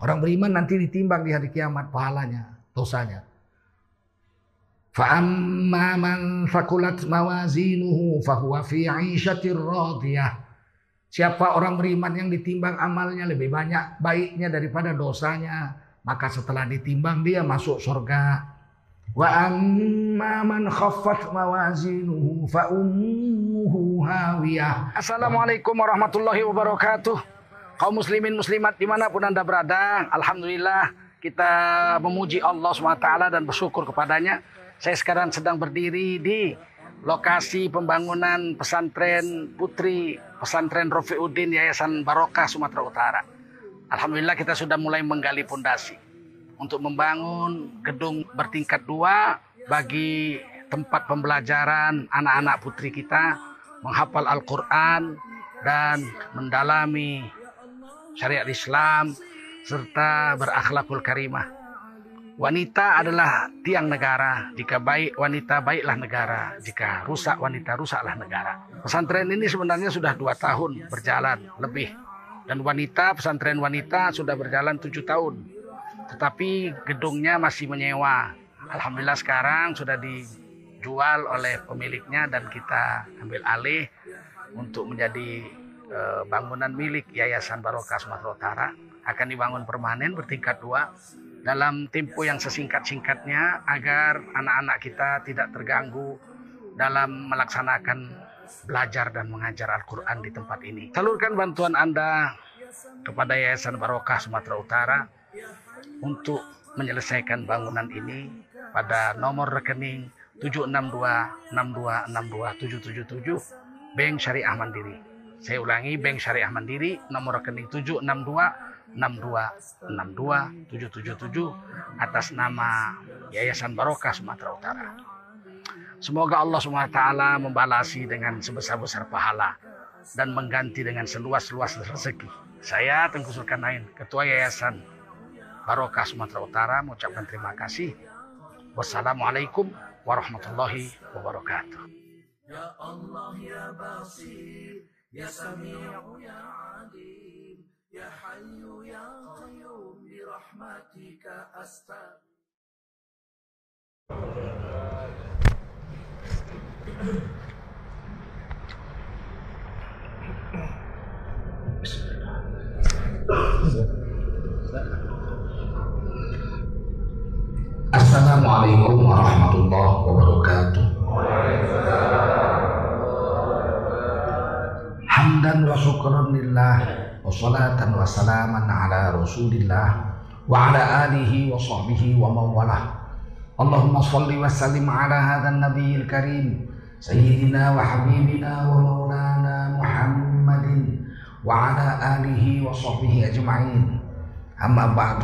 Orang beriman nanti ditimbang di hari kiamat pahalanya, dosanya. Fa'amma man fakulat mawazinuhu fahuwa fi 'ishatir radiyah. Siapa orang beriman yang ditimbang amalnya lebih banyak baiknya daripada dosanya, maka setelah ditimbang dia masuk surga. Wa amma man khaffat mawazinuhu fa ummuhu hawiyah. Assalamualaikum warahmatullahi wabarakatuh. Kaum muslimin muslimat di mana pun anda berada, alhamdulillah kita memuji Allah SWT dan bersyukur kepadanya. Saya sekarang sedang berdiri di lokasi pembangunan pesantren putri pesantren Rofiuddin Yayasan Barokah Sumatera Utara. Alhamdulillah kita sudah mulai menggali pondasi untuk membangun gedung bertingkat dua bagi tempat pembelajaran anak-anak putri kita menghafal Al-Quran dan mendalami syariat Islam serta berakhlakul karimah. Wanita adalah tiang negara. Jika baik wanita, baiklah negara. Jika rusak wanita, rusaklah negara. Pesantren ini sebenarnya sudah dua tahun berjalan lebih. Dan wanita, pesantren wanita sudah berjalan tujuh tahun. Tetapi gedungnya masih menyewa. Alhamdulillah sekarang sudah dijual oleh pemiliknya dan kita ambil alih untuk menjadi eh, bangunan milik Yayasan Barokah Sumatera Utara. Akan dibangun permanen bertingkat dua dalam tempo yang sesingkat-singkatnya agar anak-anak kita tidak terganggu dalam melaksanakan belajar dan mengajar Al-Quran di tempat ini. Salurkan bantuan Anda kepada Yayasan Barokah Sumatera Utara untuk menyelesaikan bangunan ini pada nomor rekening 76262627777 Bank Syariah Mandiri. Saya ulangi Bank Syariah Mandiri nomor rekening 762 777 atas nama Yayasan Barokah Sumatera Utara. Semoga Allah SWT membalasi dengan sebesar-besar pahala dan mengganti dengan seluas-luas rezeki. Saya Tengku Zulkarnain, Ketua Yayasan Barokah Sumatera Utara mengucapkan terima kasih. Wassalamualaikum warahmatullahi wabarakatuh. Ya Allah ya Basir, يا سميع يا عليم يا حي يا قيوم برحمتك أستغفر. السلام عليكم ورحمة الله وبركاته. وشكرا لله وصلاة وسلاما على رسول الله وعلى آله وصحبه ومن والاه. اللهم صل وسلم على هذا النبي الكريم سيدنا وحبيبنا ومولانا محمد وعلى آله وصحبه أجمعين. أما بعد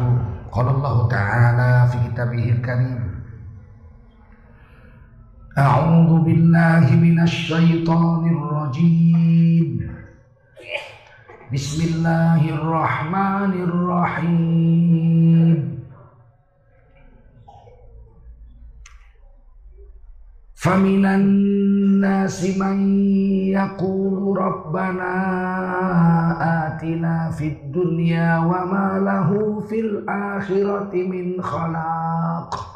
قال الله تعالى في كتابه الكريم أعوذ بالله من الشيطان الرجيم. بسم الله الرحمن الرحيم فمن الناس من يقول ربنا آتنا في الدنيا وما له في الآخرة من خلاق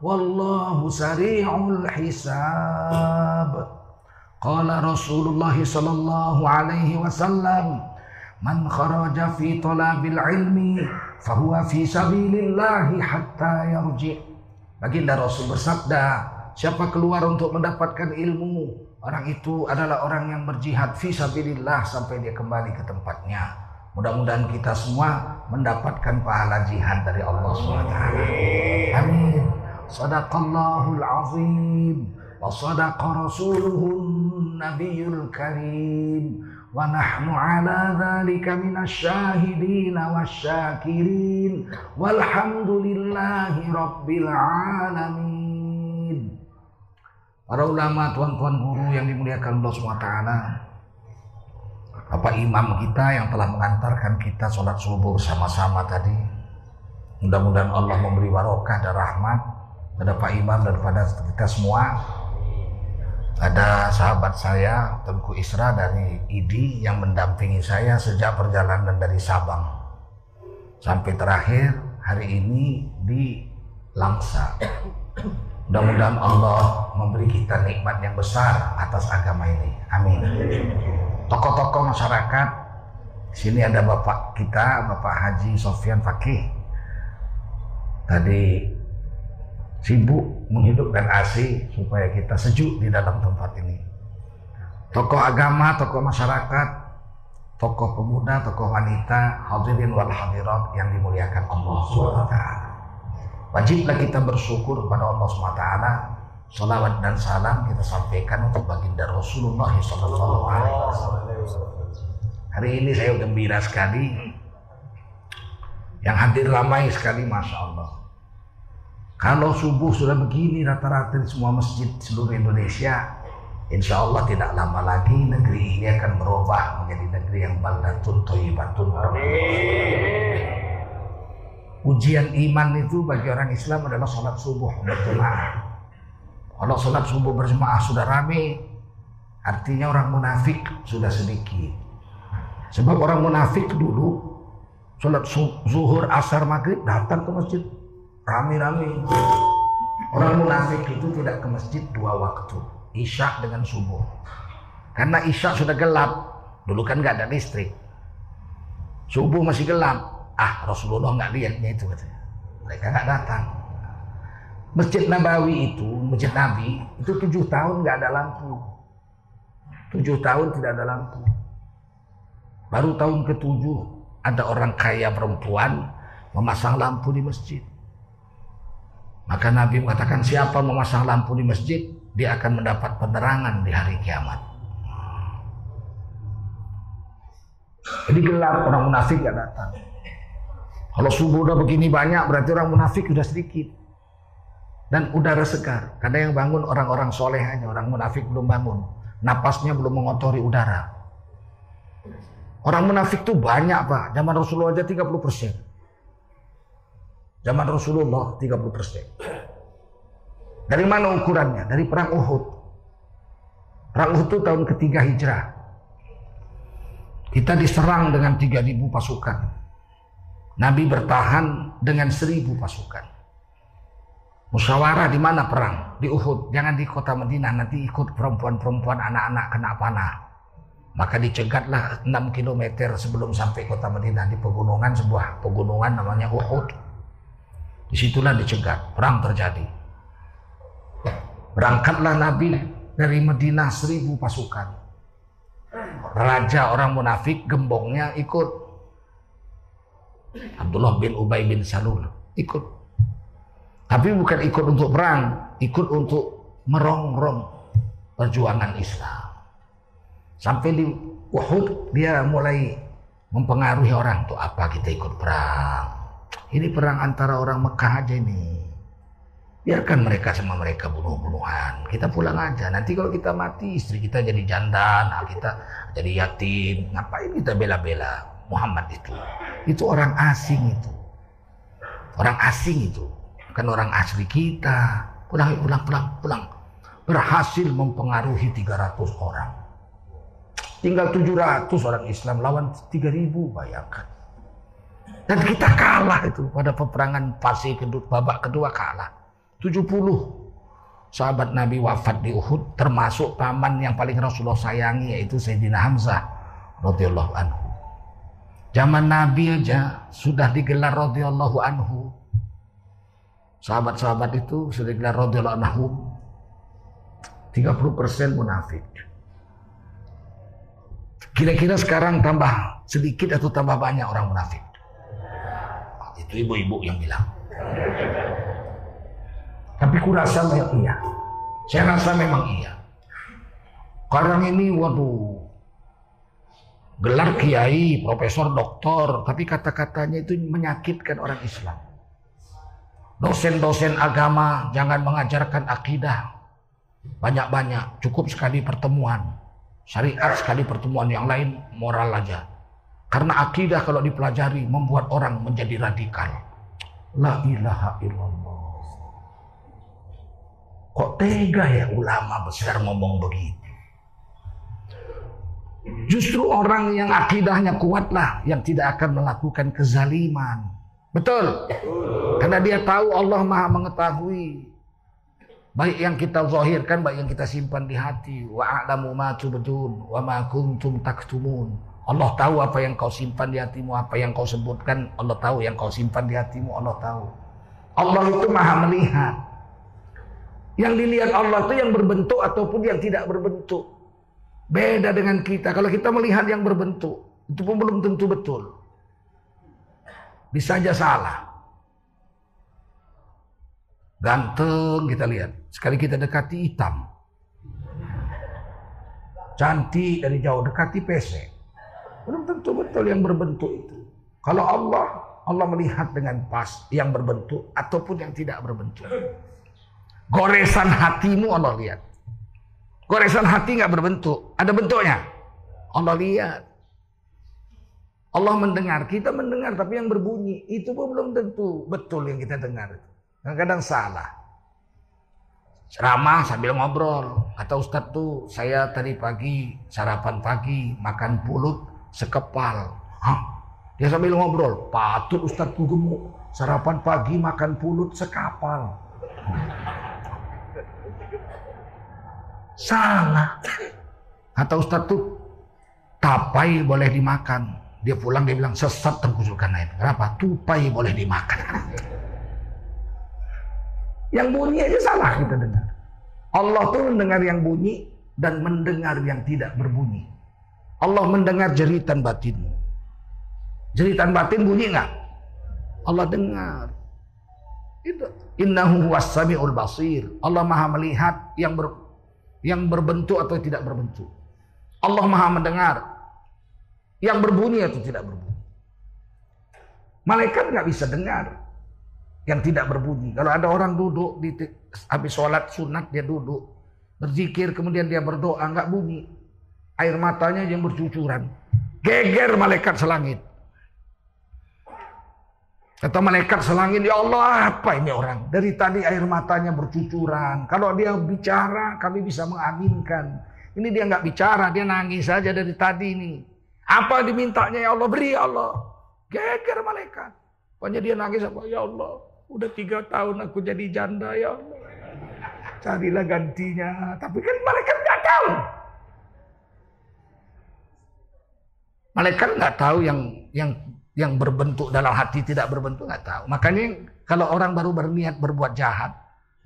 wallahu sari'ul hisab. Qala rasulullah sallallahu alaihi wasallam man kharaja fi talabil ilmi fahuwa fi sabilillahi hatta yarji. Baginda rasul bersabda siapa keluar untuk mendapatkan ilmu orang itu adalah orang yang berjihad fi sabilillah sampai dia kembali ke tempatnya. Mudah-mudahan kita semua mendapatkan pahala jihad dari Allah SWT amin. صدق الله العظيم وصدق رسوله النبي الكريم ونحن على ذلك من الشاهدين والشاكرين والحمد لله رب العالمين Para ulama, tuan-tuan guru yang dimuliakan Allah SWT Bapak imam kita yang telah mengantarkan kita sholat subuh bersama-sama tadi. Mudah-mudahan Allah memberi warokah dan rahmat pada Pak Imam dan pada kita semua ada sahabat saya Tengku Isra dari ID yang mendampingi saya sejak perjalanan dari Sabang sampai terakhir hari ini di Langsa. Mudah-mudahan Allah memberi kita nikmat yang besar atas agama ini. Amin. Tokoh-tokoh masyarakat, sini ada bapak kita, Bapak Haji Sofian Fakih. Tadi sibuk menghidupkan AC supaya kita sejuk di dalam tempat ini. Tokoh agama, tokoh masyarakat, tokoh pemuda, tokoh wanita, hadirin wal hadirat yang dimuliakan Allah SWT. Wajiblah kita bersyukur kepada Allah SWT. Salawat dan salam kita sampaikan untuk baginda Rasulullah SAW. Hari ini saya gembira sekali. Yang hadir ramai sekali, masya Allah. Kalau subuh sudah begini rata-rata di semua masjid seluruh Indonesia, insya Allah tidak lama lagi negeri ini akan berubah menjadi negeri yang baldatun toyibatun. Ujian iman itu bagi orang Islam adalah sholat subuh berjemaah. Kalau sholat subuh berjemaah sudah rame, artinya orang munafik sudah sedikit. Sebab orang munafik dulu sholat zuhur, asar, maghrib datang ke masjid rame-rame. Orang munafik itu tidak ke masjid dua waktu, isya dengan subuh. Karena isya sudah gelap, dulu kan nggak ada listrik. Subuh masih gelap, ah Rasulullah nggak lihatnya itu katanya. Mereka nggak datang. Masjid Nabawi itu, Masjid Nabi, itu tujuh tahun nggak ada lampu. Tujuh tahun tidak ada lampu. Baru tahun ketujuh ada orang kaya perempuan memasang lampu di masjid. Maka Nabi mengatakan siapa memasang lampu di masjid, dia akan mendapat penerangan di hari kiamat. Jadi gelap orang munafik gak datang. Kalau subuh udah begini banyak berarti orang munafik udah sedikit. Dan udara segar. Karena yang bangun orang-orang soleh hanya orang munafik belum bangun. Napasnya belum mengotori udara. Orang munafik tuh banyak pak. Zaman Rasulullah aja 30 persen. Zaman Rasulullah 30 persen. Dari mana ukurannya? Dari perang Uhud. Perang Uhud itu tahun ketiga hijrah. Kita diserang dengan 3000 pasukan. Nabi bertahan dengan 1000 pasukan. Musyawarah di mana perang? Di Uhud. Jangan di kota Madinah. Nanti ikut perempuan-perempuan anak-anak kena panah. Maka dicegatlah 6 km sebelum sampai kota Madinah di pegunungan sebuah pegunungan namanya Uhud. Di situlah dicegat, perang terjadi. Berangkatlah Nabi dari Madinah seribu pasukan. Raja orang munafik gembongnya ikut. Abdullah bin Ubay bin Salul ikut. Tapi bukan ikut untuk perang, ikut untuk merongrong perjuangan Islam. Sampai di Uhud dia mulai mempengaruhi orang tuh apa kita ikut perang ini perang antara orang Mekah aja ini. Biarkan mereka sama mereka bunuh-bunuhan. Kita pulang aja. Nanti kalau kita mati, istri kita jadi janda, anak kita jadi yatim. Ngapain kita bela-bela Muhammad itu? Itu orang asing itu. Orang asing itu. Bukan orang asli kita. Pulang, pulang, pulang, pulang. Berhasil mempengaruhi 300 orang. Tinggal 700 orang Islam lawan 3000 bayangkan. Dan kita kalah itu pada peperangan fase kedua, babak kedua kalah. 70 sahabat Nabi wafat di Uhud termasuk paman yang paling Rasulullah sayangi yaitu Sayyidina Hamzah radhiyallahu anhu. Zaman Nabi aja sudah digelar radhiyallahu anhu. Sahabat-sahabat itu sudah digelar radhiyallahu anhu. 30% munafik. Kira-kira sekarang tambah sedikit atau tambah banyak orang munafik? Ibu-ibu yang bilang. Tapi kurasa memang iya. Saya rasa memang iya. Sekarang ini waduh Gelar kiai, profesor, doktor, tapi kata-katanya itu menyakitkan orang Islam. Dosen-dosen agama jangan mengajarkan akidah. Banyak-banyak, cukup sekali pertemuan. Syariat sekali pertemuan yang lain moral aja. Karena akidah kalau dipelajari membuat orang menjadi radikal. La ilaha illallah. Kok tega ya ulama besar ngomong begitu? Justru orang yang akidahnya kuatlah yang tidak akan melakukan kezaliman. Betul? Karena dia tahu Allah maha mengetahui. Baik yang kita zahirkan, baik yang kita simpan di hati. Wa a'lamu ma tubdun wa ma kuntum taktumun. Allah tahu apa yang kau simpan di hatimu, apa yang kau sebutkan. Allah tahu yang kau simpan di hatimu, Allah tahu. Allah itu maha melihat. Yang dilihat Allah itu yang berbentuk ataupun yang tidak berbentuk. Beda dengan kita. Kalau kita melihat yang berbentuk, itu pun belum tentu betul. Bisa saja salah. Ganteng kita lihat. Sekali kita dekati hitam. Cantik dari jauh dekati pesek. Belum tentu betul yang berbentuk itu. Kalau Allah, Allah melihat dengan pas yang berbentuk ataupun yang tidak berbentuk. Goresan hatimu Allah lihat. Goresan hati nggak berbentuk, ada bentuknya. Allah lihat. Allah mendengar, kita mendengar tapi yang berbunyi itu pun belum tentu betul yang kita dengar. Kadang-kadang salah. Ceramah sambil ngobrol. Kata Ustadz tuh, saya tadi pagi sarapan pagi makan pulut sekepal. Hah? Dia sambil ngobrol. Patut Ustadz gemuk. Sarapan pagi makan pulut sekapal. Salah. Kata Ustadz tuh, tapai boleh dimakan. Dia pulang dia bilang sesat tengkusulkan air. Kenapa? Tupai boleh dimakan. Yang bunyi aja salah kita dengar. Allah tuh mendengar yang bunyi dan mendengar yang tidak berbunyi. Allah mendengar jeritan batinmu. Jeritan batin bunyi nggak? Allah dengar. Itu innahu was-sami'ul basir. Allah Maha melihat yang ber, yang berbentuk atau tidak berbentuk. Allah Maha mendengar yang berbunyi atau tidak berbunyi. Malaikat nggak bisa dengar yang tidak berbunyi. Kalau ada orang duduk di habis sholat sunat dia duduk berzikir kemudian dia berdoa nggak bunyi, air matanya yang bercucuran, geger malaikat selangit. Kata malaikat selangit, ya Allah apa ini orang? Dari tadi air matanya bercucuran. Kalau dia bicara kami bisa mengaminkan. Ini dia nggak bicara, dia nangis saja dari tadi ini. Apa dimintanya ya Allah? Beri ya Allah. Geger malaikat. Pokoknya dia nangis apa? Ya Allah, Udah tiga tahun aku jadi janda ya Allah. Carilah gantinya. Tapi kan malaikat nggak tahu. Malaikat nggak tahu yang yang yang berbentuk dalam hati tidak berbentuk nggak tahu. Makanya kalau orang baru berniat berbuat jahat,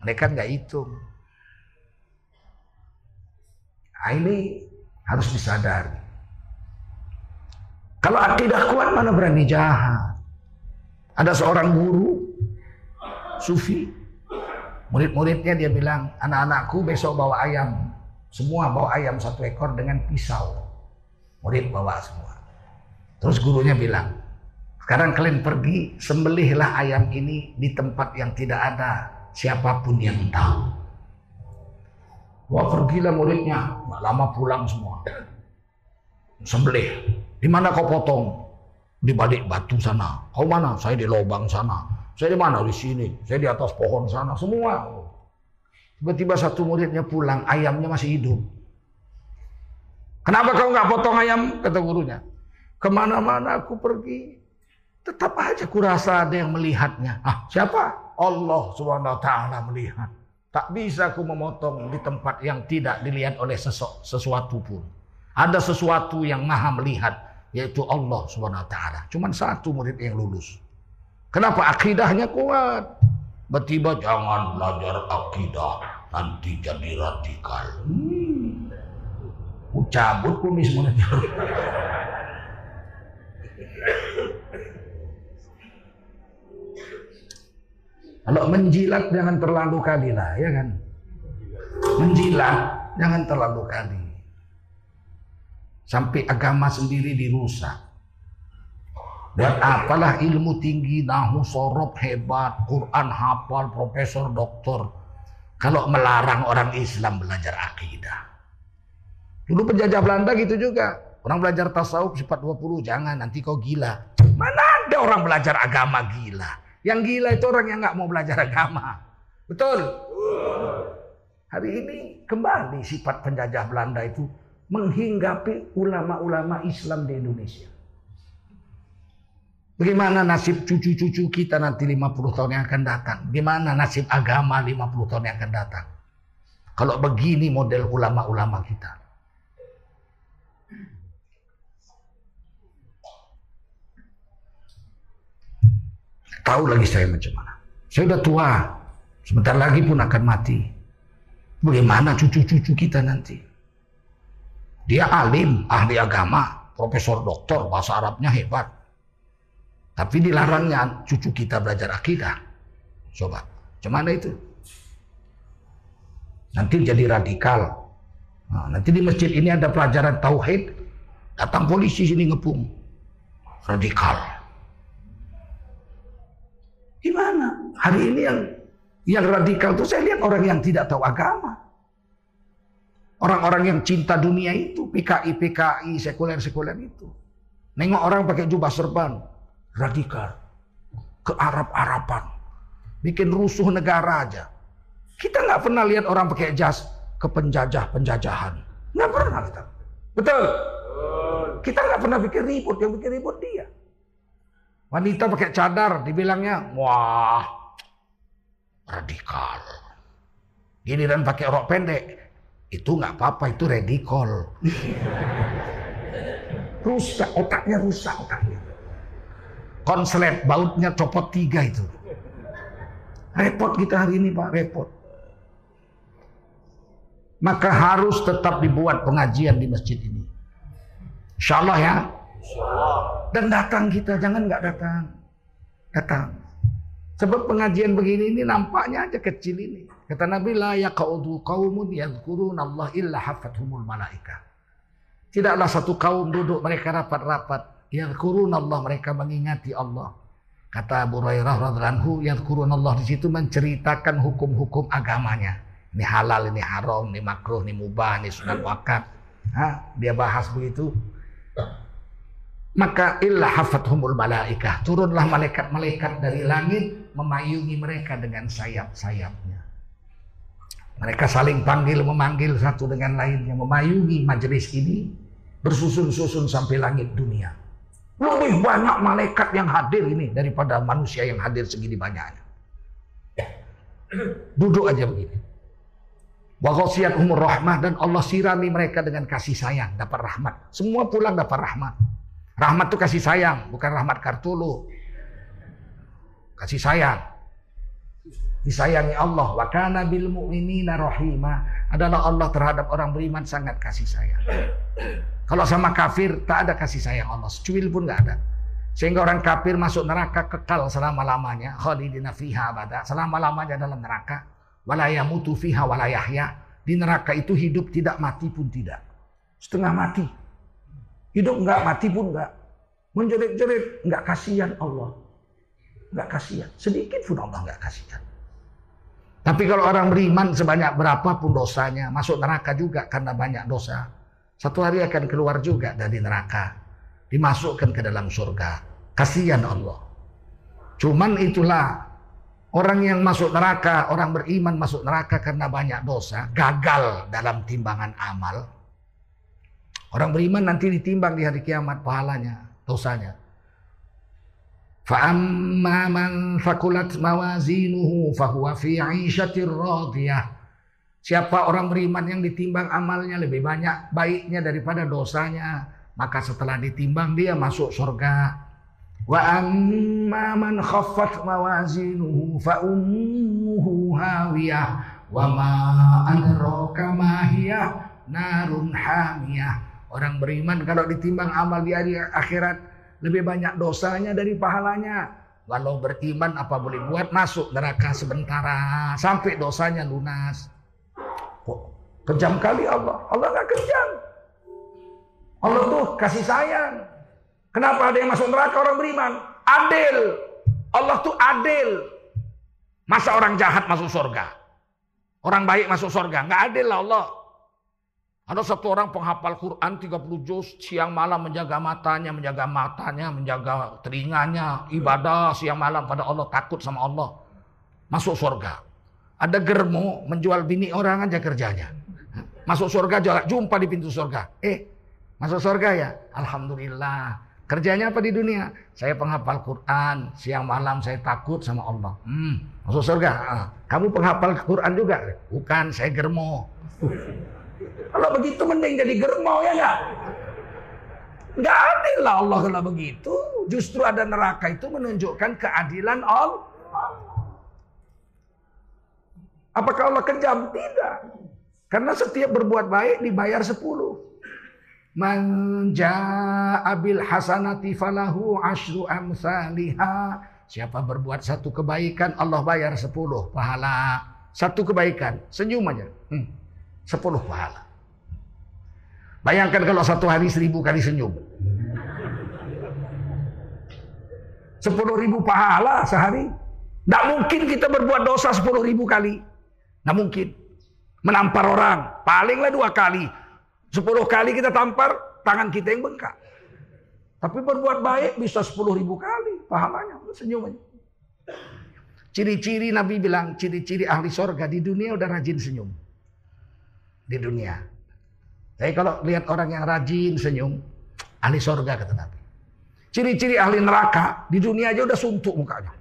mereka nggak hitung. Nah, ini harus disadari. Kalau akidah kuat mana berani jahat. Ada seorang guru sufi. Murid-muridnya dia bilang, anak-anakku besok bawa ayam. Semua bawa ayam satu ekor dengan pisau. Murid bawa semua. Terus gurunya bilang, sekarang kalian pergi sembelihlah ayam ini di tempat yang tidak ada siapa pun yang tahu. Wah pergilah muridnya, nggak lama pulang semua. Sembelih. Di mana kau potong? Di balik batu sana. Kau mana? Saya di lubang sana. Saya di mana? Di sini. Saya di atas pohon sana. Semua. Tiba-tiba satu muridnya pulang, ayamnya masih hidup. Kenapa kau nggak potong ayam? Kata gurunya. Ke mana-mana aku pergi, tetap aja kurasa ada yang melihatnya. Ah, siapa? Allah subhanahu wa ta'ala melihat. Tak bisa aku memotong di tempat yang tidak dilihat oleh sesu sesuatu pun. Ada sesuatu yang maha melihat, yaitu Allah subhanahu wa ta'ala. Cuman satu murid yang lulus. Kenapa akidahnya kuat? Tiba-tiba jangan belajar akidah, nanti jadi radikal. Hmm. Cabut kumis Kalau menjilat jangan terlalu kali lah, ya kan? Menjilat jangan terlalu kali. Sampai agama sendiri dirusak. Dan apalah ilmu tinggi, nahu sorob hebat, Quran hafal, profesor, doktor. Kalau melarang orang Islam belajar akidah. Dulu penjajah Belanda gitu juga. Orang belajar tasawuf sifat 20, jangan nanti kau gila. Mana ada orang belajar agama gila. Yang gila itu orang yang nggak mau belajar agama. Betul? Hari ini kembali sifat penjajah Belanda itu menghinggapi ulama-ulama Islam di Indonesia. Bagaimana nasib cucu-cucu kita nanti 50 tahun yang akan datang? Bagaimana nasib agama 50 tahun yang akan datang? Kalau begini model ulama-ulama kita. Tahu lagi saya macam mana. Saya sudah tua. Sebentar lagi pun akan mati. Bagaimana cucu-cucu kita nanti? Dia alim, ahli agama, profesor doktor, bahasa Arabnya hebat. Tapi dilarangnya cucu kita belajar akidah. Coba, mana itu? Nanti jadi radikal. Nah, nanti di masjid ini ada pelajaran tauhid, datang polisi sini ngepung. Radikal. Gimana? Hari ini yang yang radikal itu saya lihat orang yang tidak tahu agama. Orang-orang yang cinta dunia itu, PKI, PKI, sekuler-sekuler itu. Nengok orang pakai jubah serban, radikal. Ke Arab-Araban. Bikin rusuh negara aja. Kita nggak pernah lihat orang pakai jas ke penjajah-penjajahan. Nggak pernah. Betul? Kita nggak pernah bikin ribut, yang bikin ribut dia. Wanita pakai cadar, dibilangnya, wah, radikal. Gini dan pakai rok pendek, itu nggak apa-apa, itu radikal. rusak, otaknya rusak otaknya. Konslet, bautnya copot tiga itu. Repot kita hari ini Pak, repot. Maka harus tetap dibuat pengajian di masjid ini. Insya Allah ya. Dan datang kita, jangan nggak datang. Datang. Sebab pengajian begini ini nampaknya aja kecil ini. Kata Nabi la yaqaudu qaumun yadhkurun Allah illa hafathumul malaika. Tidaklah satu kaum duduk mereka rapat-rapat yadhkurun Allah mereka mengingati Allah. Kata Abu Hurairah radhiyallahu yadhkurun Allah di situ menceritakan hukum-hukum agamanya. Ini halal, ini haram, ini makruh, ini mubah, ini sunat wakaf. Dia bahas begitu. Maka illa hafathumul malaikah. Turunlah malaikat-malaikat dari langit memayungi mereka dengan sayap-sayapnya. Mereka saling panggil memanggil satu dengan lainnya memayungi majelis ini bersusun-susun sampai langit dunia. Lebih banyak malaikat yang hadir ini daripada manusia yang hadir segini banyaknya. Duduk aja begini. Wa umur rahmah dan Allah sirami mereka dengan kasih sayang, dapat rahmat. Semua pulang dapat rahmat. Rahmat itu kasih sayang, bukan rahmat kartulu. Kasih sayang. Disayangi Allah. Wa kana bil mu'minina rahimah. Adalah Allah terhadap orang beriman sangat kasih sayang. Kalau sama kafir tak ada kasih sayang Allah. Secuil pun nggak ada. Sehingga orang kafir masuk neraka kekal selama-lamanya. Khalidina fiha abada. Selama-lamanya dalam neraka. Walaya mutu fiha walayahya. Di neraka itu hidup tidak mati pun tidak. Setengah mati. Hidup enggak, mati pun enggak. Menjerit-jerit, enggak kasihan Allah. Enggak kasihan. Sedikit pun Allah enggak kasihan. Tapi kalau orang beriman sebanyak berapapun dosanya, masuk neraka juga karena banyak dosa. Satu hari akan keluar juga dari neraka. Dimasukkan ke dalam surga. Kasihan Allah. Cuman itulah orang yang masuk neraka, orang beriman masuk neraka karena banyak dosa, gagal dalam timbangan amal, Orang beriman nanti ditimbang di hari kiamat pahalanya, dosanya. Fa'amma man fakulat mawazinuhu fahuwa fi 'ishatir radiyah. Siapa orang beriman yang ditimbang amalnya lebih banyak baiknya daripada dosanya, maka setelah ditimbang dia masuk surga. Wa amma man khaffat mawazinuhu fa ummuhu hawiyah wa ma adraka ma narun hamiyah. Orang beriman kalau ditimbang amal di hari akhirat lebih banyak dosanya dari pahalanya. Walau beriman apa boleh buat masuk neraka sementara sampai dosanya lunas. Kok kejam kali Allah? Allah nggak kejam. Allah tuh kasih sayang. Kenapa ada yang masuk neraka orang beriman? Adil. Allah tuh adil. Masa orang jahat masuk surga? Orang baik masuk surga? Nggak adil lah Allah. Ada satu orang penghafal Quran 30 juz siang malam menjaga matanya, menjaga matanya, menjaga telinganya, ibadah siang malam pada Allah, takut sama Allah. Masuk surga. Ada germo menjual bini orang aja kerjanya. Masuk surga jumpa di pintu surga. Eh, masuk surga ya? Alhamdulillah. Kerjanya apa di dunia? Saya penghafal Quran, siang malam saya takut sama Allah. Hmm, masuk surga. Ah, kamu penghafal Quran juga? Bukan, saya germo. Kalau begitu mending jadi germo ya enggak? Enggak adil lah Allah kalau begitu. Justru ada neraka itu menunjukkan keadilan Allah. Apakah Allah kejam? Tidak. Karena setiap berbuat baik dibayar sepuluh. Manja abil hasanati falahu ashru amsaliha. Siapa berbuat satu kebaikan, Allah bayar sepuluh pahala. Satu kebaikan, senyum aja. Hmm. Sepuluh pahala. Bayangkan kalau satu hari seribu kali senyum. Sepuluh ribu pahala sehari. Tidak mungkin kita berbuat dosa sepuluh ribu kali. Tidak mungkin. Menampar orang. Palinglah dua kali. Sepuluh kali kita tampar, tangan kita yang bengkak. Tapi berbuat baik bisa sepuluh ribu kali pahalanya. Senyum aja. Ciri-ciri Nabi bilang, ciri-ciri ahli sorga di dunia udah rajin senyum. Di dunia. Tapi kalau lihat orang yang rajin senyum, ahli sorga kata Nabi. Ciri-ciri ahli neraka, di dunia aja udah suntuk mukanya.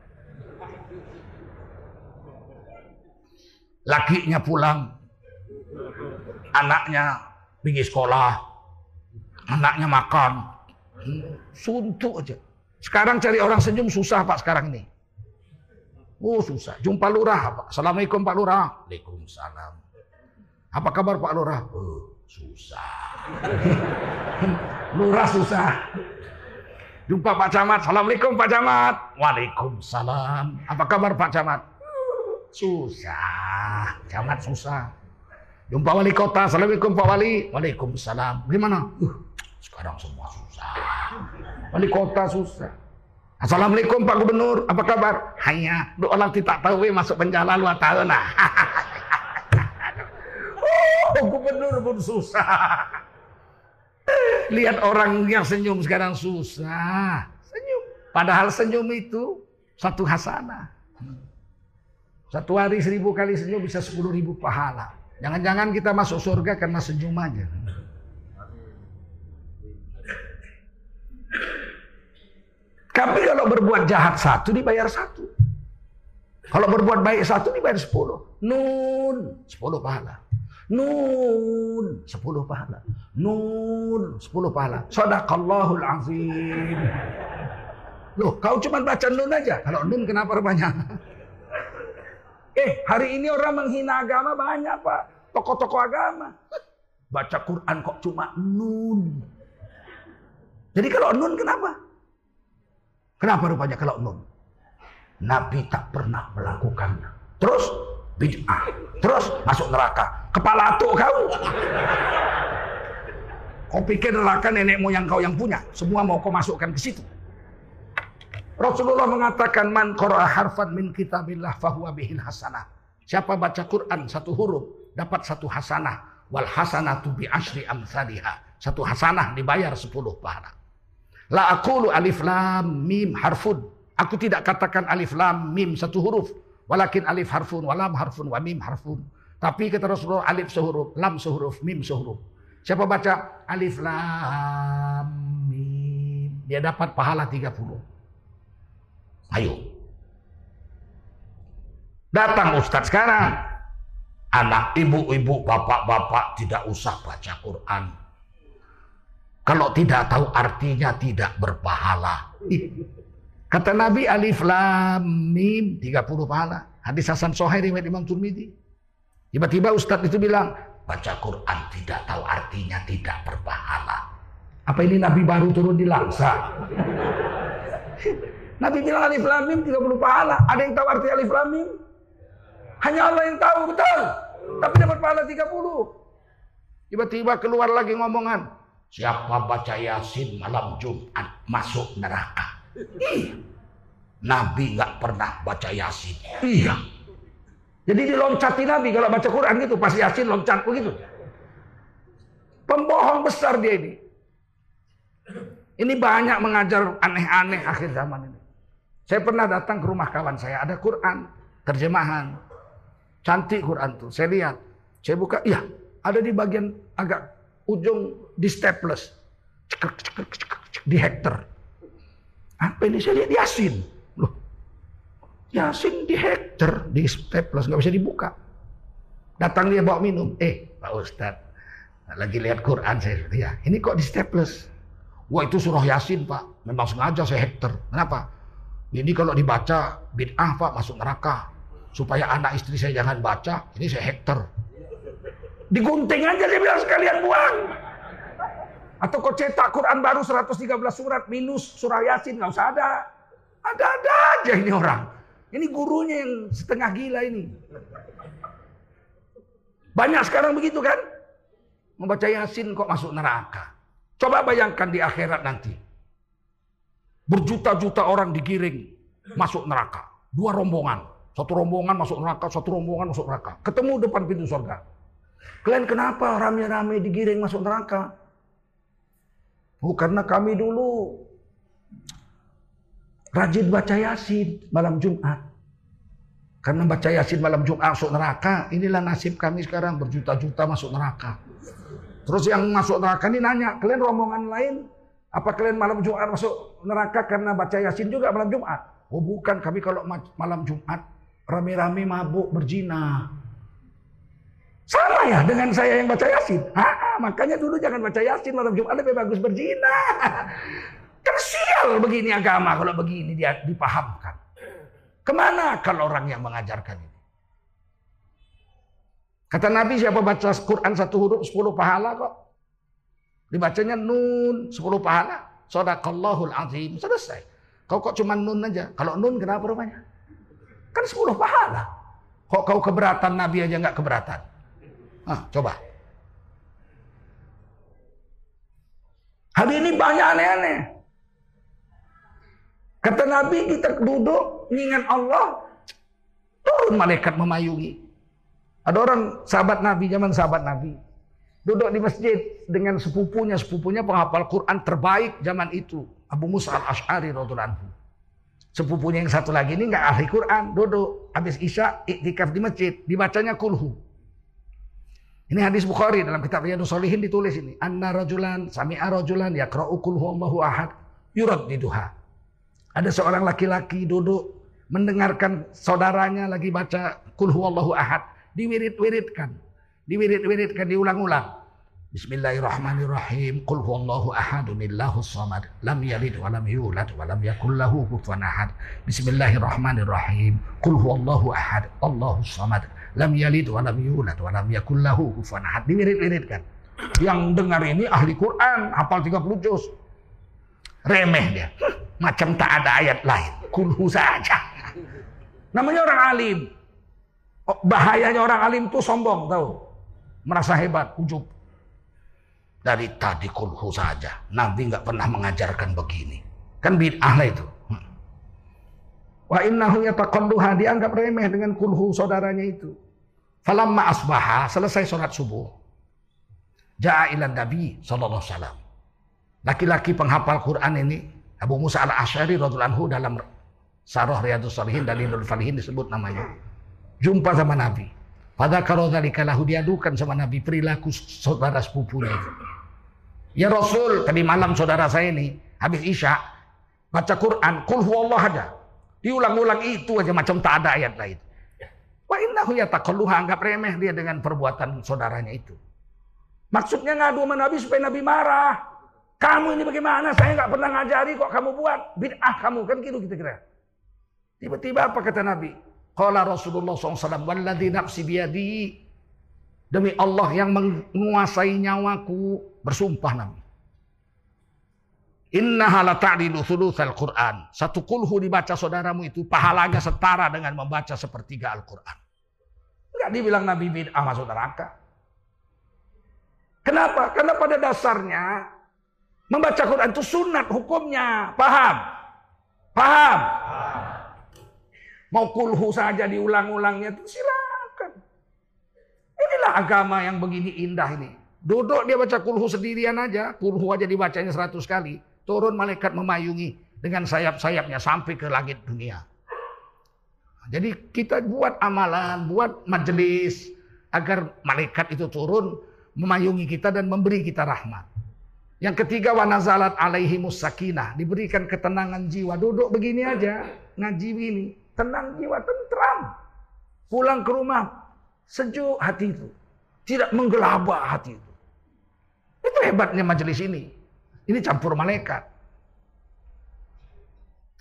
Lakinya pulang, anaknya pergi sekolah, anaknya makan, suntuk aja. Sekarang cari orang senyum susah pak sekarang ini. Oh susah. Jumpa lurah pak. Assalamualaikum pak lurah. Waalaikumsalam. Apa kabar pak lurah? Oh susah. lurah susah. Jumpa Pak Camat. Assalamualaikum Pak Camat. Waalaikumsalam. Apa kabar Pak Camat? Susah. Camat susah. Jumpa wali kota, assalamualaikum Pak Wali. Waalaikumsalam. Gimana? Uh, sekarang semua susah. Wali kota susah. Assalamualaikum Pak Gubernur, apa kabar? Hanya, dua orang tidak tahu eh, masuk penjara dua tahun nah. oh, gubernur pun susah. Lihat orang yang senyum sekarang susah. Senyum. Padahal senyum itu satu hasanah. Satu hari seribu kali senyum bisa sepuluh ribu pahala. Jangan-jangan kita masuk surga karena senyum aja. Tapi kalau berbuat jahat satu dibayar satu. Kalau berbuat baik satu dibayar sepuluh. Nun sepuluh pahala. Nun sepuluh pahala. Nun sepuluh pahala. Sadaqallahul azim. Loh, kau cuma baca nun aja. Kalau nun kenapa banyak? Eh, hari ini orang menghina agama banyak, Pak. Tokoh-tokoh agama. Baca Quran kok cuma nun. Jadi kalau nun kenapa? Kenapa rupanya kalau nun? Nabi tak pernah melakukannya. Terus bid'ah. Terus masuk neraka. Kepala tuh kau. Kau pikir neraka nenek moyang kau yang punya. Semua mau kau masukkan ke situ. Rasulullah mengatakan man qara'a harfan min kitabillah fahuwa bihil hasanah. Siapa baca Quran satu huruf dapat satu hasanah. Wal hasanatu bi asri amsalihah. Satu hasanah dibayar sepuluh pahala. La aqulu alif lam mim harfun. Aku tidak katakan alif lam mim satu huruf. Walakin alif harfun, walam harfun, wa mim harfun. Tapi kata Rasulullah alif sehuruf, lam sehuruf, mim sehuruf. Siapa baca alif lam mim, dia dapat pahala 30. Ayo. Datang Ustadz sekarang. Anak ibu-ibu, bapak-bapak tidak usah baca Quran. Kalau tidak tahu artinya tidak berpahala. Kata Nabi Alif Lam Mim 30 pahala. Hadis Hasan Sohair riwayat Imam Turmidi. Tiba-tiba Ustadz itu bilang, baca Quran tidak tahu artinya tidak berpahala. Apa ini Nabi baru turun di Langsa? Nabi bilang alif lam mim 30 pahala. Ada yang tahu arti alif lam mim? Hanya Allah yang tahu, betul. Tapi dapat pahala 30. Tiba-tiba keluar lagi ngomongan. Siapa baca Yasin malam Jumat masuk neraka. Iya. Nabi nggak pernah baca Yasin. Iya. Jadi diloncati Nabi kalau baca Quran gitu, pas Yasin loncat begitu. Pembohong besar dia ini. Ini banyak mengajar aneh-aneh akhir zaman ini. Saya pernah datang ke rumah kawan saya, ada Quran, terjemahan. Cantik Quran tuh, saya lihat. Saya buka, iya, ada di bagian agak ujung di staples. Cekek, di hektar. Apa ini saya lihat Yasin. Loh, Yasin di hektar, di staples, nggak bisa dibuka. Datang dia bawa minum. Eh, Pak Ustadz, lagi lihat Quran saya. Ya, ini kok di staples. Wah itu surah Yasin Pak. Memang sengaja saya hektar. Kenapa? Ini kalau dibaca bid'ah Pak masuk neraka. Supaya anak istri saya jangan baca, ini saya hektar. Digunting aja dia bilang sekalian buang. Atau kau cetak Quran baru 113 surat minus surah Yasin nggak usah ada. Ada-ada aja ini orang. Ini gurunya yang setengah gila ini. Banyak sekarang begitu kan? Membaca Yasin kok masuk neraka. Coba bayangkan di akhirat nanti. Berjuta-juta orang digiring masuk neraka. Dua rombongan. Satu rombongan masuk neraka, satu rombongan masuk neraka. Ketemu depan pintu surga. Kalian kenapa rame-rame digiring masuk neraka? Oh, karena kami dulu rajin baca Yasin malam Jumat. Karena baca Yasin malam Jumat masuk neraka, inilah nasib kami sekarang berjuta-juta masuk neraka. Terus yang masuk neraka ini nanya, kalian rombongan lain, apa kalian malam Jumat masuk neraka karena baca Yasin juga malam Jumat? Oh bukan, kami kalau malam Jumat rame-rame mabuk berzina. Sama ya dengan saya yang baca Yasin. Ha, makanya dulu jangan baca Yasin malam Jumat lebih bagus berzina. Tersial begini agama kalau begini dia dipahamkan. Ke mana kalau orang yang mengajarkan ini? Kata Nabi siapa baca Quran satu huruf sepuluh pahala kok. Dibacanya nun sepuluh pahala. Sadaqallahul azim. Selesai. Kau kok cuma nun aja. Kalau nun kenapa rupanya? Kan sepuluh pahala. Kok kau keberatan Nabi aja nggak keberatan? Ah, coba. Hari ini banyak aneh-aneh. Kata Nabi kita duduk mengingat Allah. Turun malaikat memayungi. Ada orang sahabat Nabi, zaman sahabat Nabi. Duduk di masjid dengan sepupunya. Sepupunya penghafal Quran terbaik zaman itu. Abu Musa al-Ash'ari radhiallahu Sepupunya yang satu lagi ini nggak ahli Quran. Duduk habis Isya iktikaf di masjid. Dibacanya kulhu. Ini hadis Bukhari dalam kitab Riyadus Solihin ditulis ini. Anna rajulan sami'a rajulan yakra'u kul huwallahu ahad yurad duha. Ada seorang laki-laki duduk mendengarkan saudaranya lagi baca kul huwallahu ahad. Diwirid-wiridkan. Diwirid-wiridkan, diulang-ulang. Bismillahirrahmanirrahim. Qul huwallahu ahadunillahu samad. Lam yalid wa lam yulad wa lam yakul lahu kufuwan ahad. Bismillahirrahmanirrahim. Qul huwallahu ahad. Allahu samad lam yalid wa lam yulad wa lam yakul lahu kufuwan ahad. Diwirid-wiridkan. Yang dengar ini ahli Quran, hafal 30 juz. Remeh dia. Macam tak ada ayat lain. Kulhu saja. Namanya orang alim. Oh, bahayanya orang alim tuh sombong tahu. Merasa hebat, ujub. Dari tadi kulhu saja. Nabi nggak pernah mengajarkan begini. Kan bid'ah itu. Wa innahu yataqalluha dianggap remeh dengan kulhu saudaranya itu. Falamma asbaha selesai sholat subuh. Ja'a ila Nabi sallallahu alaihi wasallam. Laki-laki penghafal Quran ini Abu Musa al-Asy'ari radhiyallahu anhu dalam Sarah Riyadus Salihin Dalilul Falihin disebut namanya. Jumpa sama Nabi. Pada kalau dzalika lahu diadukan sama Nabi perilaku saudara sepupunya. Ya Rasul, tadi malam saudara saya ini habis Isya baca Quran, kul huwallah aja. Diulang-ulang itu aja macam tak ada ayat lain. Wa innahu yataqalluha anggap remeh dia dengan perbuatan saudaranya itu. Maksudnya ngadu sama Nabi supaya Nabi marah. Kamu ini bagaimana? Saya nggak pernah ngajari kok kamu buat. Bid'ah kamu. Kan gitu kita kira. Tiba-tiba apa kata Nabi? Qala Rasulullah SAW. Walladhi nafsi biyadi. Demi Allah yang menguasai nyawaku. Bersumpah Nabi. Innaha la ta'dilu thulutsal Qur'an. Satu kulhu dibaca saudaramu itu pahalanya setara dengan membaca sepertiga Al-Qur'an. Enggak dibilang Nabi bid'ah masuk neraka. Kenapa? Karena pada dasarnya Membaca Quran itu sunat hukumnya. Paham? Paham? Mau kulhu saja diulang-ulangnya itu silakan. Inilah agama yang begini indah ini. Duduk dia baca kulhu sendirian aja. Kulhu aja dibacanya seratus kali. Turun malaikat memayungi dengan sayap-sayapnya sampai ke langit dunia. Jadi kita buat amalan, buat majelis agar malaikat itu turun memayungi kita dan memberi kita rahmat. Yang ketiga wanazalat alaihi sakinah, diberikan ketenangan jiwa. Duduk begini aja, ngaji ini, tenang jiwa, tentram. Pulang ke rumah sejuk hati itu. Tidak menggelabah hati itu. Itu hebatnya majelis ini. Ini campur malaikat.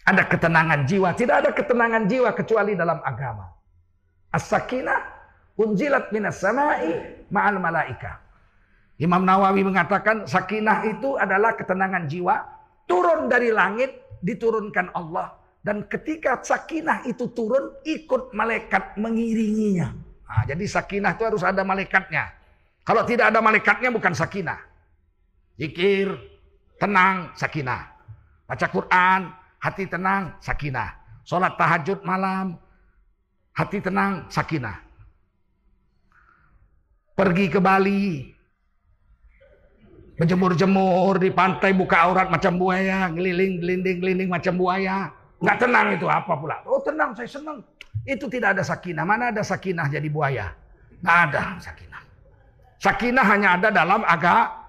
Ada ketenangan jiwa. Tidak ada ketenangan jiwa kecuali dalam agama. As-sakinah unjilat minas samai ma'al malaika. Imam Nawawi mengatakan sakinah itu adalah ketenangan jiwa turun dari langit diturunkan Allah dan ketika sakinah itu turun ikut malaikat mengiringinya. Nah, jadi sakinah itu harus ada malaikatnya. Kalau tidak ada malaikatnya bukan sakinah. Zikir, tenang, sakinah. Baca Quran, hati tenang, sakinah. Sholat tahajud malam, hati tenang, sakinah. Pergi ke Bali, berjemur-jemur di pantai buka aurat macam buaya, ngeliling, gelinding, gelinding macam buaya. Nggak tenang itu apa pula? Oh tenang, saya senang. Itu tidak ada sakinah. Mana ada sakinah jadi buaya? Nggak ada sakinah. Sakinah hanya ada dalam agak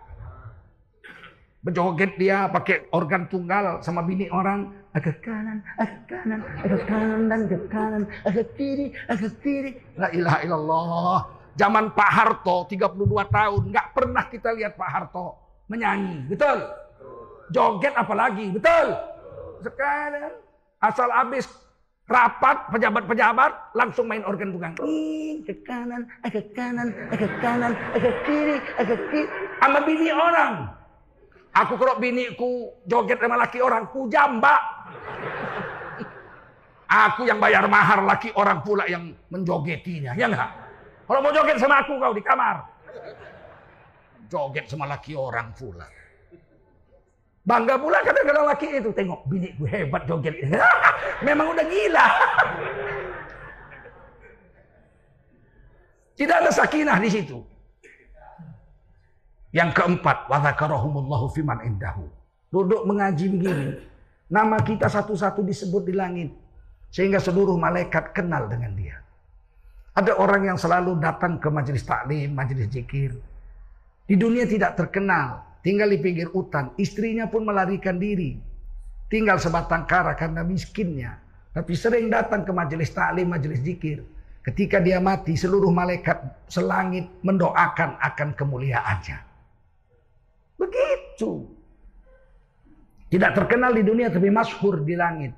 berjoget dia pakai organ tunggal sama bini orang agak kanan, agak kanan, agak kanan agak kanan, agak kiri, agak kiri. La ilaha illallah. Zaman Pak Harto 32 tahun nggak pernah kita lihat Pak Harto menyanyi, betul? Joget apalagi, betul? Sekarang asal habis rapat pejabat-pejabat langsung main organ tunggal. Ke kanan, agak kanan, agak kanan, agak kiri, agak kiri. Sama bini orang. Aku kalau biniku joget sama laki orang, ku jambak. Aku yang bayar mahar laki orang pula yang menjogetinya, ya enggak? Kalau mau joget sama aku kau di kamar. Joget sama laki orang pula. Bangga pula kadang-kadang laki itu. Tengok bini gue hebat joget. Memang udah gila. Tidak ada sakinah di situ. Yang keempat, wadzakarahumullahu fiman indahu. Duduk mengaji begini. Nama kita satu-satu disebut di langit. Sehingga seluruh malaikat kenal dengan dia. Ada orang yang selalu datang ke majelis taklim, majelis zikir. Di dunia tidak terkenal, tinggal di pinggir hutan. Istrinya pun melarikan diri. Tinggal sebatang kara karena miskinnya. Tapi sering datang ke majelis taklim, majelis zikir. Ketika dia mati, seluruh malaikat selangit mendoakan akan kemuliaannya. Begitu. Tidak terkenal di dunia tapi masyhur di langit.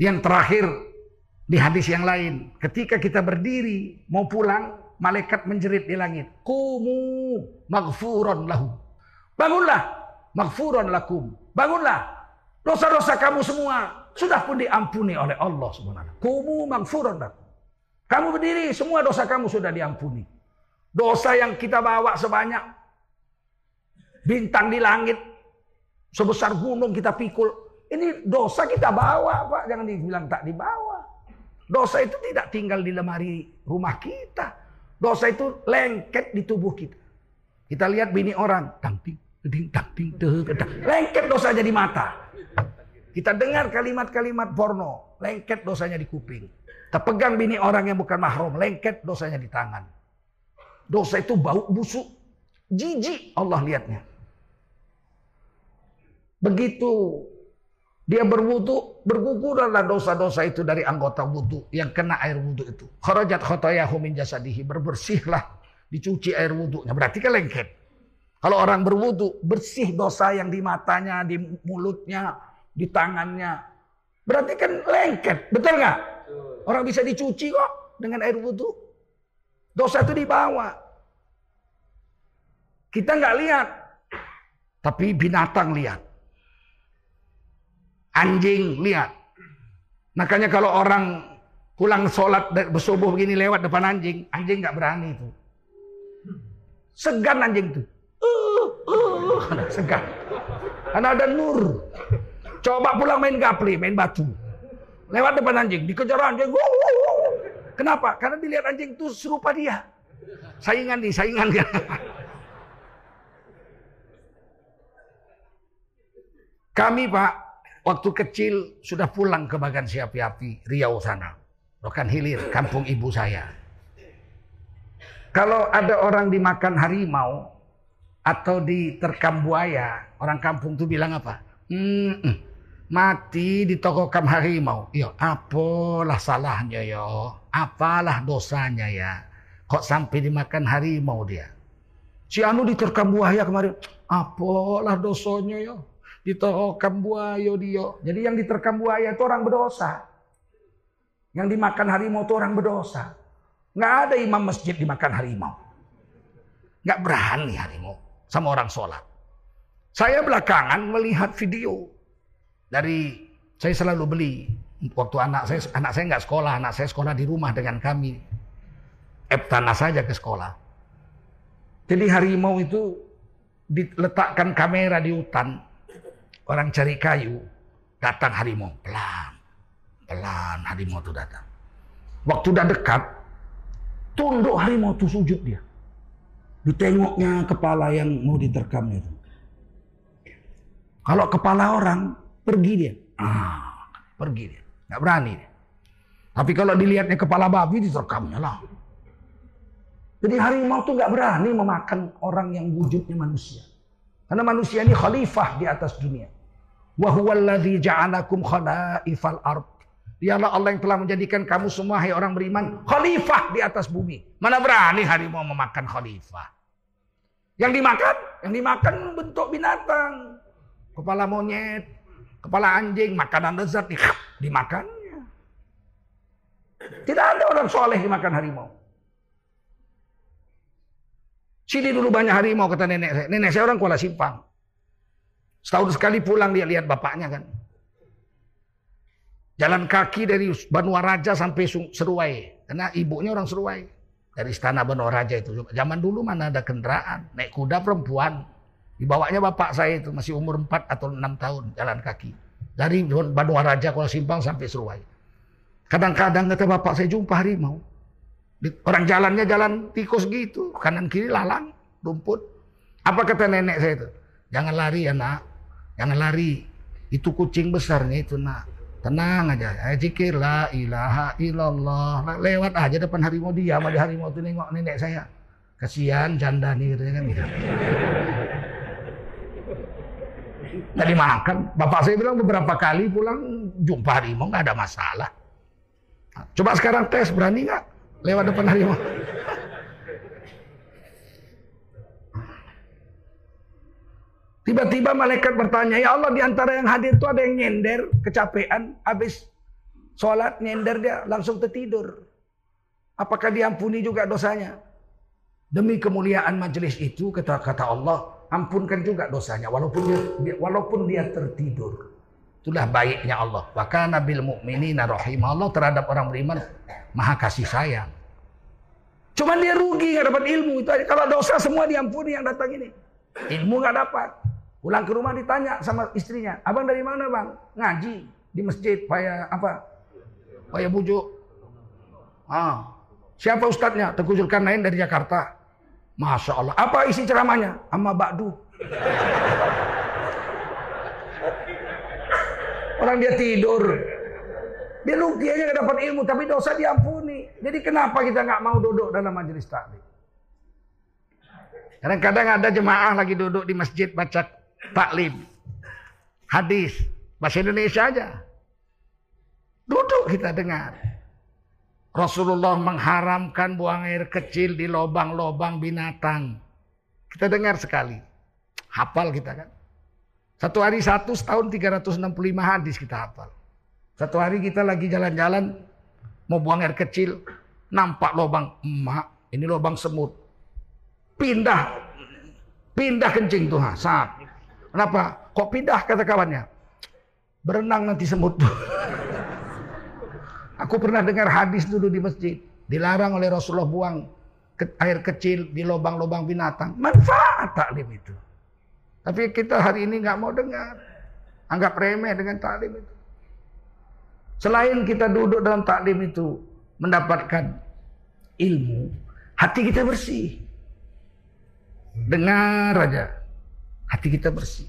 Yang terakhir di hadis yang lain, ketika kita berdiri mau pulang, malaikat menjerit di langit, "Kumu maghfuran lahu." Bangunlah, maghfuran lakum. Bangunlah. Dosa-dosa kamu semua sudah pun diampuni oleh Allah Subhanahu Kumu maghfuran lakum. Kamu berdiri, semua dosa kamu sudah diampuni. Dosa yang kita bawa sebanyak bintang di langit sebesar gunung kita pikul ini dosa kita bawa, Pak. Jangan dibilang tak dibawa. Dosa itu tidak tinggal di lemari rumah kita. Dosa itu lengket di tubuh kita. Kita lihat bini orang, tangting, ding, tangting, lengket dosanya di mata. Kita dengar kalimat-kalimat porno, lengket dosanya di kuping. Kita pegang bini orang yang bukan mahrum, lengket dosanya di tangan. Dosa itu bau busuk, jijik Allah lihatnya. Begitu dia berwudu, bergugurlah dosa-dosa itu dari anggota wudu yang kena air wudu itu. Kharajat khotayahu min jasadihi, berbersihlah, dicuci air wudunya. Berarti kan lengket. Kalau orang berwudu, bersih dosa yang di matanya, di mulutnya, di tangannya. Berarti kan lengket, betul nggak? Orang bisa dicuci kok dengan air wudu. Dosa itu dibawa. Kita nggak lihat, tapi binatang lihat. Anjing lihat. Makanya kalau orang pulang sholat bersubuh begini lewat depan anjing, anjing nggak berani itu. Segan anjing itu. Uh, uh, segar. Karena ada nur. Coba pulang main gapli, main batu. Lewat depan anjing, dikejar anjing. Kenapa? Karena dilihat anjing itu serupa dia. Saingan nih, saingan. Kami Pak, waktu kecil sudah pulang ke Bagan Siapi Api, Riau sana. Rokan Hilir, kampung ibu saya. Kalau ada orang dimakan harimau atau diterkam buaya, orang kampung tuh bilang apa? Hmm, hmm mati kam harimau. Yo, apalah salahnya yo? Apalah dosanya ya? Kok sampai dimakan harimau dia? Si Anu diterkam buaya kemarin. Apalah dosanya yo? Diterkam buaya dia. Jadi yang diterkam buaya itu orang berdosa. Yang dimakan harimau itu orang berdosa. Nggak ada imam masjid dimakan harimau. Nggak berani harimau sama orang sholat. Saya belakangan melihat video dari saya selalu beli waktu anak saya anak saya nggak sekolah, anak saya sekolah di rumah dengan kami. Eptana saja ke sekolah. Jadi harimau itu diletakkan kamera di hutan. Orang cari kayu, datang harimau pelan. Pelan harimau itu datang. Waktu udah dekat, tunduk harimau itu sujud dia. Ditengoknya kepala yang mau diterkam itu. Kalau kepala orang, pergi dia. Ah, pergi dia. Nggak berani dia. Tapi kalau dilihatnya kepala babi, diterkamnya lah. Jadi harimau itu nggak berani memakan orang yang wujudnya manusia. Karena manusia ini khalifah di atas dunia. Wa huwallazi ja'alakum khalaifal ard. Dialah Allah yang telah menjadikan kamu semua hai orang beriman khalifah di atas bumi. Mana berani harimau memakan khalifah? Yang dimakan, yang dimakan bentuk binatang. Kepala monyet, kepala anjing, makanan lezat dimakannya. Tidak ada orang soleh dimakan harimau. Sini dulu banyak harimau kata nenek saya. Nenek saya orang Kuala Simpang. Setahun sekali pulang dia lihat bapaknya kan. Jalan kaki dari Banua Raja sampai Seruai. Karena ibunya orang Seruai. Dari istana Banua Raja itu. Zaman dulu mana ada kendaraan. Naik kuda perempuan. Dibawanya bapak saya itu masih umur 4 atau 6 tahun jalan kaki. Dari Banua Raja Kuala Simpang sampai Seruai. Kadang-kadang kata bapak saya jumpa harimau. Orang jalannya jalan tikus gitu, kanan kiri lalang, rumput. Apa kata nenek saya itu? Jangan lari ya nak, jangan lari. Itu kucing besarnya itu nak. Tenang aja, zikir la ilaha illallah. Lewat aja depan harimau dia, sama harimau itu nengok nenek saya. Kasihan janda nih kan gitu. Tadi makan, bapak saya bilang beberapa kali pulang jumpa harimau nggak ada masalah. Coba sekarang tes berani nggak? lewat depan harimau. Tiba-tiba malaikat bertanya, ya Allah di antara yang hadir itu ada yang nyender, kecapean, habis sholat nyender dia langsung tertidur. Apakah diampuni juga dosanya? Demi kemuliaan majelis itu kata kata Allah, ampunkan juga dosanya walaupun dia walaupun dia tertidur. Itulah baiknya Allah. Maka nabil mukminina Allah terhadap orang beriman maha kasih sayang. Cuman dia rugi nggak dapat ilmu itu aja. Kalau dosa semua diampuni yang datang ini. Ilmu nggak dapat. Pulang ke rumah ditanya sama istrinya, abang dari mana bang? Ngaji di masjid, payah apa? Payah bujuk. Ah, siapa ustadznya? Teguh Zulkarnain dari Jakarta. Masya Allah. Apa isi ceramahnya? Amma Ba'du. Orang dia tidur. Dia luki aja gak dapat ilmu, tapi dosa diampuni. Jadi kenapa kita nggak mau duduk dalam majelis taklim? Kadang-kadang ada jemaah lagi duduk di masjid baca taklim. Hadis. Bahasa Indonesia aja. Duduk kita dengar. Rasulullah mengharamkan buang air kecil di lobang-lobang binatang. Kita dengar sekali. Hafal kita kan. Satu hari satu, setahun 365 hadis kita hafal. Satu hari kita lagi jalan-jalan, mau buang air kecil, nampak lubang emak, ini lubang semut. Pindah, pindah kencing tuh, saat. Kenapa? Kok pindah kata kawannya? Berenang nanti semut. Aku pernah dengar hadis dulu di masjid. Dilarang oleh Rasulullah buang air kecil di lubang-lubang binatang. Manfaat taklim itu. Tapi kita hari ini nggak mau dengar. Anggap remeh dengan taklim itu. Selain kita duduk dalam taklim itu mendapatkan ilmu, hati kita bersih. Dengar aja. Hati kita bersih.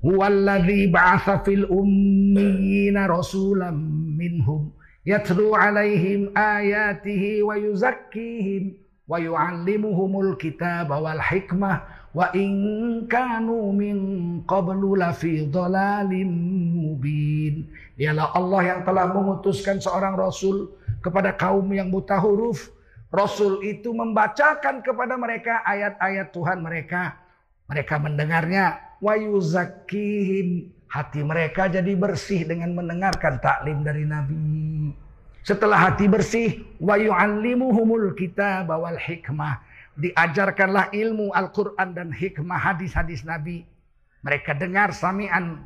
Huwallazi ba'atha fil ummiyina rasulam minhum yatlu alaihim ayatihi wa yuzakkihim wa yu'allimuhumul kitaba wal hikmah wa in kanu min qablu lafi dhalalim mubin. Dialah Allah yang telah mengutuskan seorang rasul kepada kaum yang buta huruf. Rasul itu membacakan kepada mereka ayat-ayat Tuhan mereka. Mereka mendengarnya wa yuzakkihim hati mereka jadi bersih dengan mendengarkan taklim dari Nabi. Setelah hati bersih, wa yu'allimuhumul kitab wal hikmah. Diajarkanlah ilmu Al-Quran dan hikmah hadis-hadis Nabi. Mereka dengar sami'an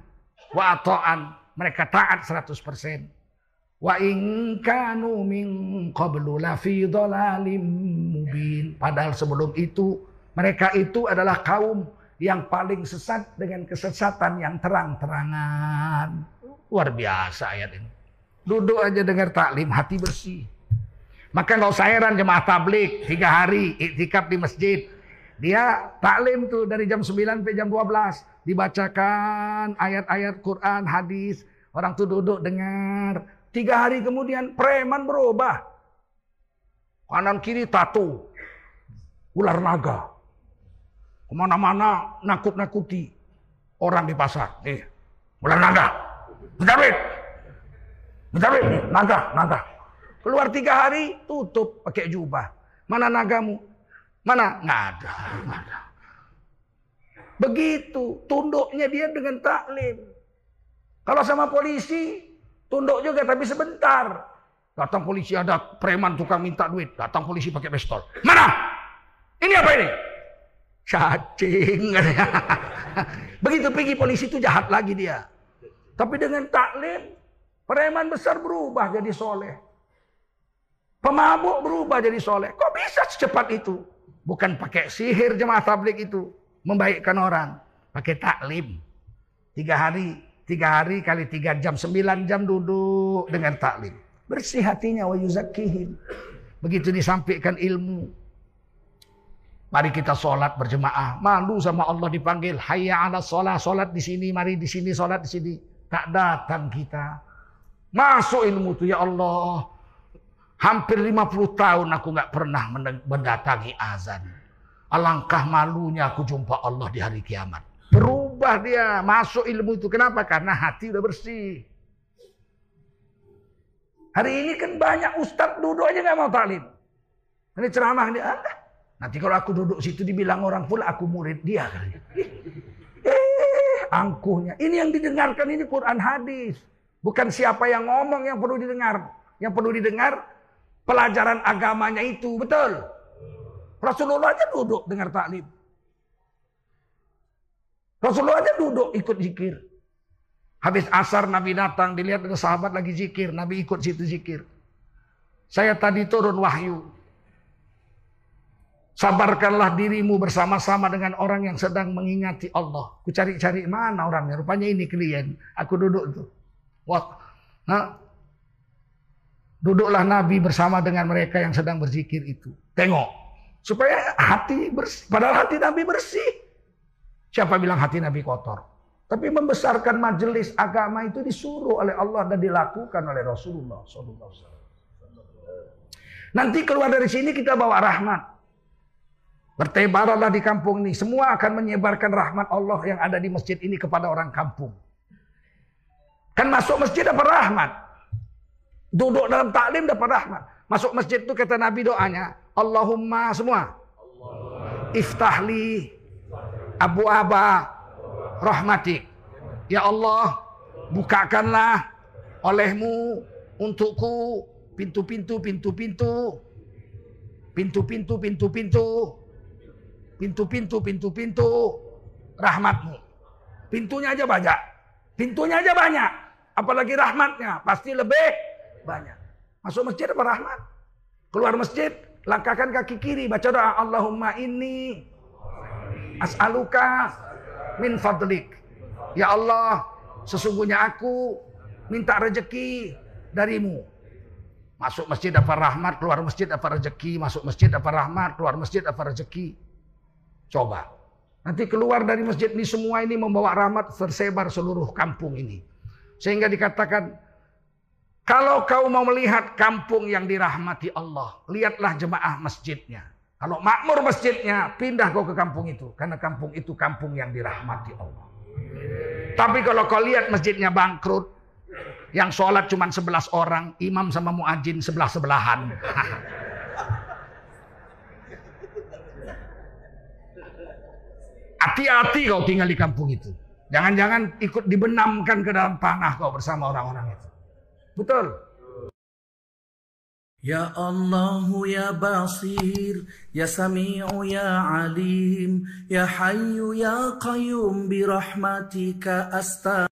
wa ato'an. Mereka taat 100%. Wa in kanu min qablu lafi dhalalim mubin. Padahal sebelum itu mereka itu adalah kaum yang paling sesat dengan kesesatan yang terang-terangan. Luar biasa ayat ini. Duduk aja dengar taklim, hati bersih. Maka nggak usah heran jemaah tablik tiga hari iktikaf di masjid. Dia taklim tuh dari jam 9 sampai jam 12. Dibacakan ayat-ayat Quran, hadis. Orang tuh duduk dengar. Tiga hari kemudian preman berubah. Kanan kiri tato. Ular naga. Ke mana-mana nakut-nakuti orang di pasar. Nih, mulai naga. Menjawab. Menjawab. Naga, naga. Keluar tiga hari, tutup pakai jubah. Mana nagamu? Mana? Nggak ada. Nggak ada. Begitu tunduknya dia dengan taklim. Kalau sama polisi, tunduk juga tapi sebentar. Datang polisi ada preman tukang minta duit. Datang polisi pakai pistol. Mana? Ini apa ini? Cacing. Begitu pergi polisi itu jahat lagi dia. Tapi dengan taklim, preman besar berubah jadi soleh. Pemabuk berubah jadi soleh. Kok bisa secepat itu? Bukan pakai sihir jemaah tablik itu. Membaikkan orang. Pakai taklim. Tiga hari. Tiga hari kali tiga jam. Sembilan jam duduk dengan taklim. Bersih hatinya wa. Begitu disampaikan ilmu. Mari kita sholat berjemaah. Malu sama Allah dipanggil. Hayya ala sholat. Sholat di sini. Mari di sini. Sholat di sini. Tak datang kita. Masuk ilmu itu ya Allah. Hampir 50 tahun aku nggak pernah mendatangi azan. Alangkah malunya aku jumpa Allah di hari kiamat. Berubah dia. Masuk ilmu itu. Kenapa? Karena hati udah bersih. Hari ini kan banyak ustadz duduk aja nggak mau taklim. Ini ceramah ini. Ah, Nanti kalau aku duduk situ dibilang orang pula aku murid dia. Eh, angkuhnya. Ini yang didengarkan ini Quran hadis. Bukan siapa yang ngomong yang perlu didengar. Yang perlu didengar pelajaran agamanya itu. Betul. Rasulullah aja duduk dengar taklim. Rasulullah aja duduk ikut zikir. Habis asar Nabi datang, dilihat ada sahabat lagi zikir. Nabi ikut situ zikir. Saya tadi turun wahyu. Sabarkanlah dirimu bersama-sama dengan orang yang sedang mengingati Allah. Ku cari-cari mana orangnya. Rupanya ini klien. Aku duduk tuh. Wah, nah, duduklah Nabi bersama dengan mereka yang sedang berzikir itu. Tengok. Supaya hati bersih. Padahal hati Nabi bersih. Siapa bilang hati Nabi kotor? Tapi membesarkan majelis agama itu disuruh oleh Allah dan dilakukan oleh Rasulullah. Nanti keluar dari sini kita bawa rahmat. Bertebaranlah di kampung ini. Semua akan menyebarkan rahmat Allah yang ada di masjid ini kepada orang kampung. Kan masuk masjid dapat rahmat. Duduk dalam taklim dapat rahmat. Masuk masjid itu kata Nabi doanya. Allahumma semua. Iftahli abu aba rahmatik. Ya Allah, bukakanlah olehmu untukku pintu-pintu, pintu-pintu, pintu-pintu, pintu-pintu Pintu-pintu, pintu-pintu rahmatmu. Pintunya aja banyak. Pintunya aja banyak. Apalagi rahmatnya. Pasti lebih banyak. Masuk masjid apa rahmat? Keluar masjid, langkahkan kaki kiri. Baca doa Allahumma inni As'aluka min fadlik. Ya Allah, sesungguhnya aku minta rezeki darimu. Masuk masjid dapat rahmat, keluar masjid dapat rezeki, masuk masjid dapat rahmat, keluar masjid dapat rezeki. Coba. Nanti keluar dari masjid ini semua ini membawa rahmat tersebar seluruh kampung ini. Sehingga dikatakan kalau kau mau melihat kampung yang dirahmati Allah, lihatlah jemaah masjidnya. Kalau makmur masjidnya, pindah kau ke kampung itu. Karena kampung itu kampung yang dirahmati Allah. Tapi kalau kau lihat masjidnya bangkrut, yang sholat cuma 11 orang, imam sama muadzin sebelah-sebelahan. Hati-hati kau tinggal di kampung itu. Jangan-jangan ikut dibenamkan ke dalam panah kau bersama orang-orang itu. Betul. Ya Allah ya Basir ya Sami'u ya Alim ya Hayyu ya Qayyum bi rahmatika astagfirullah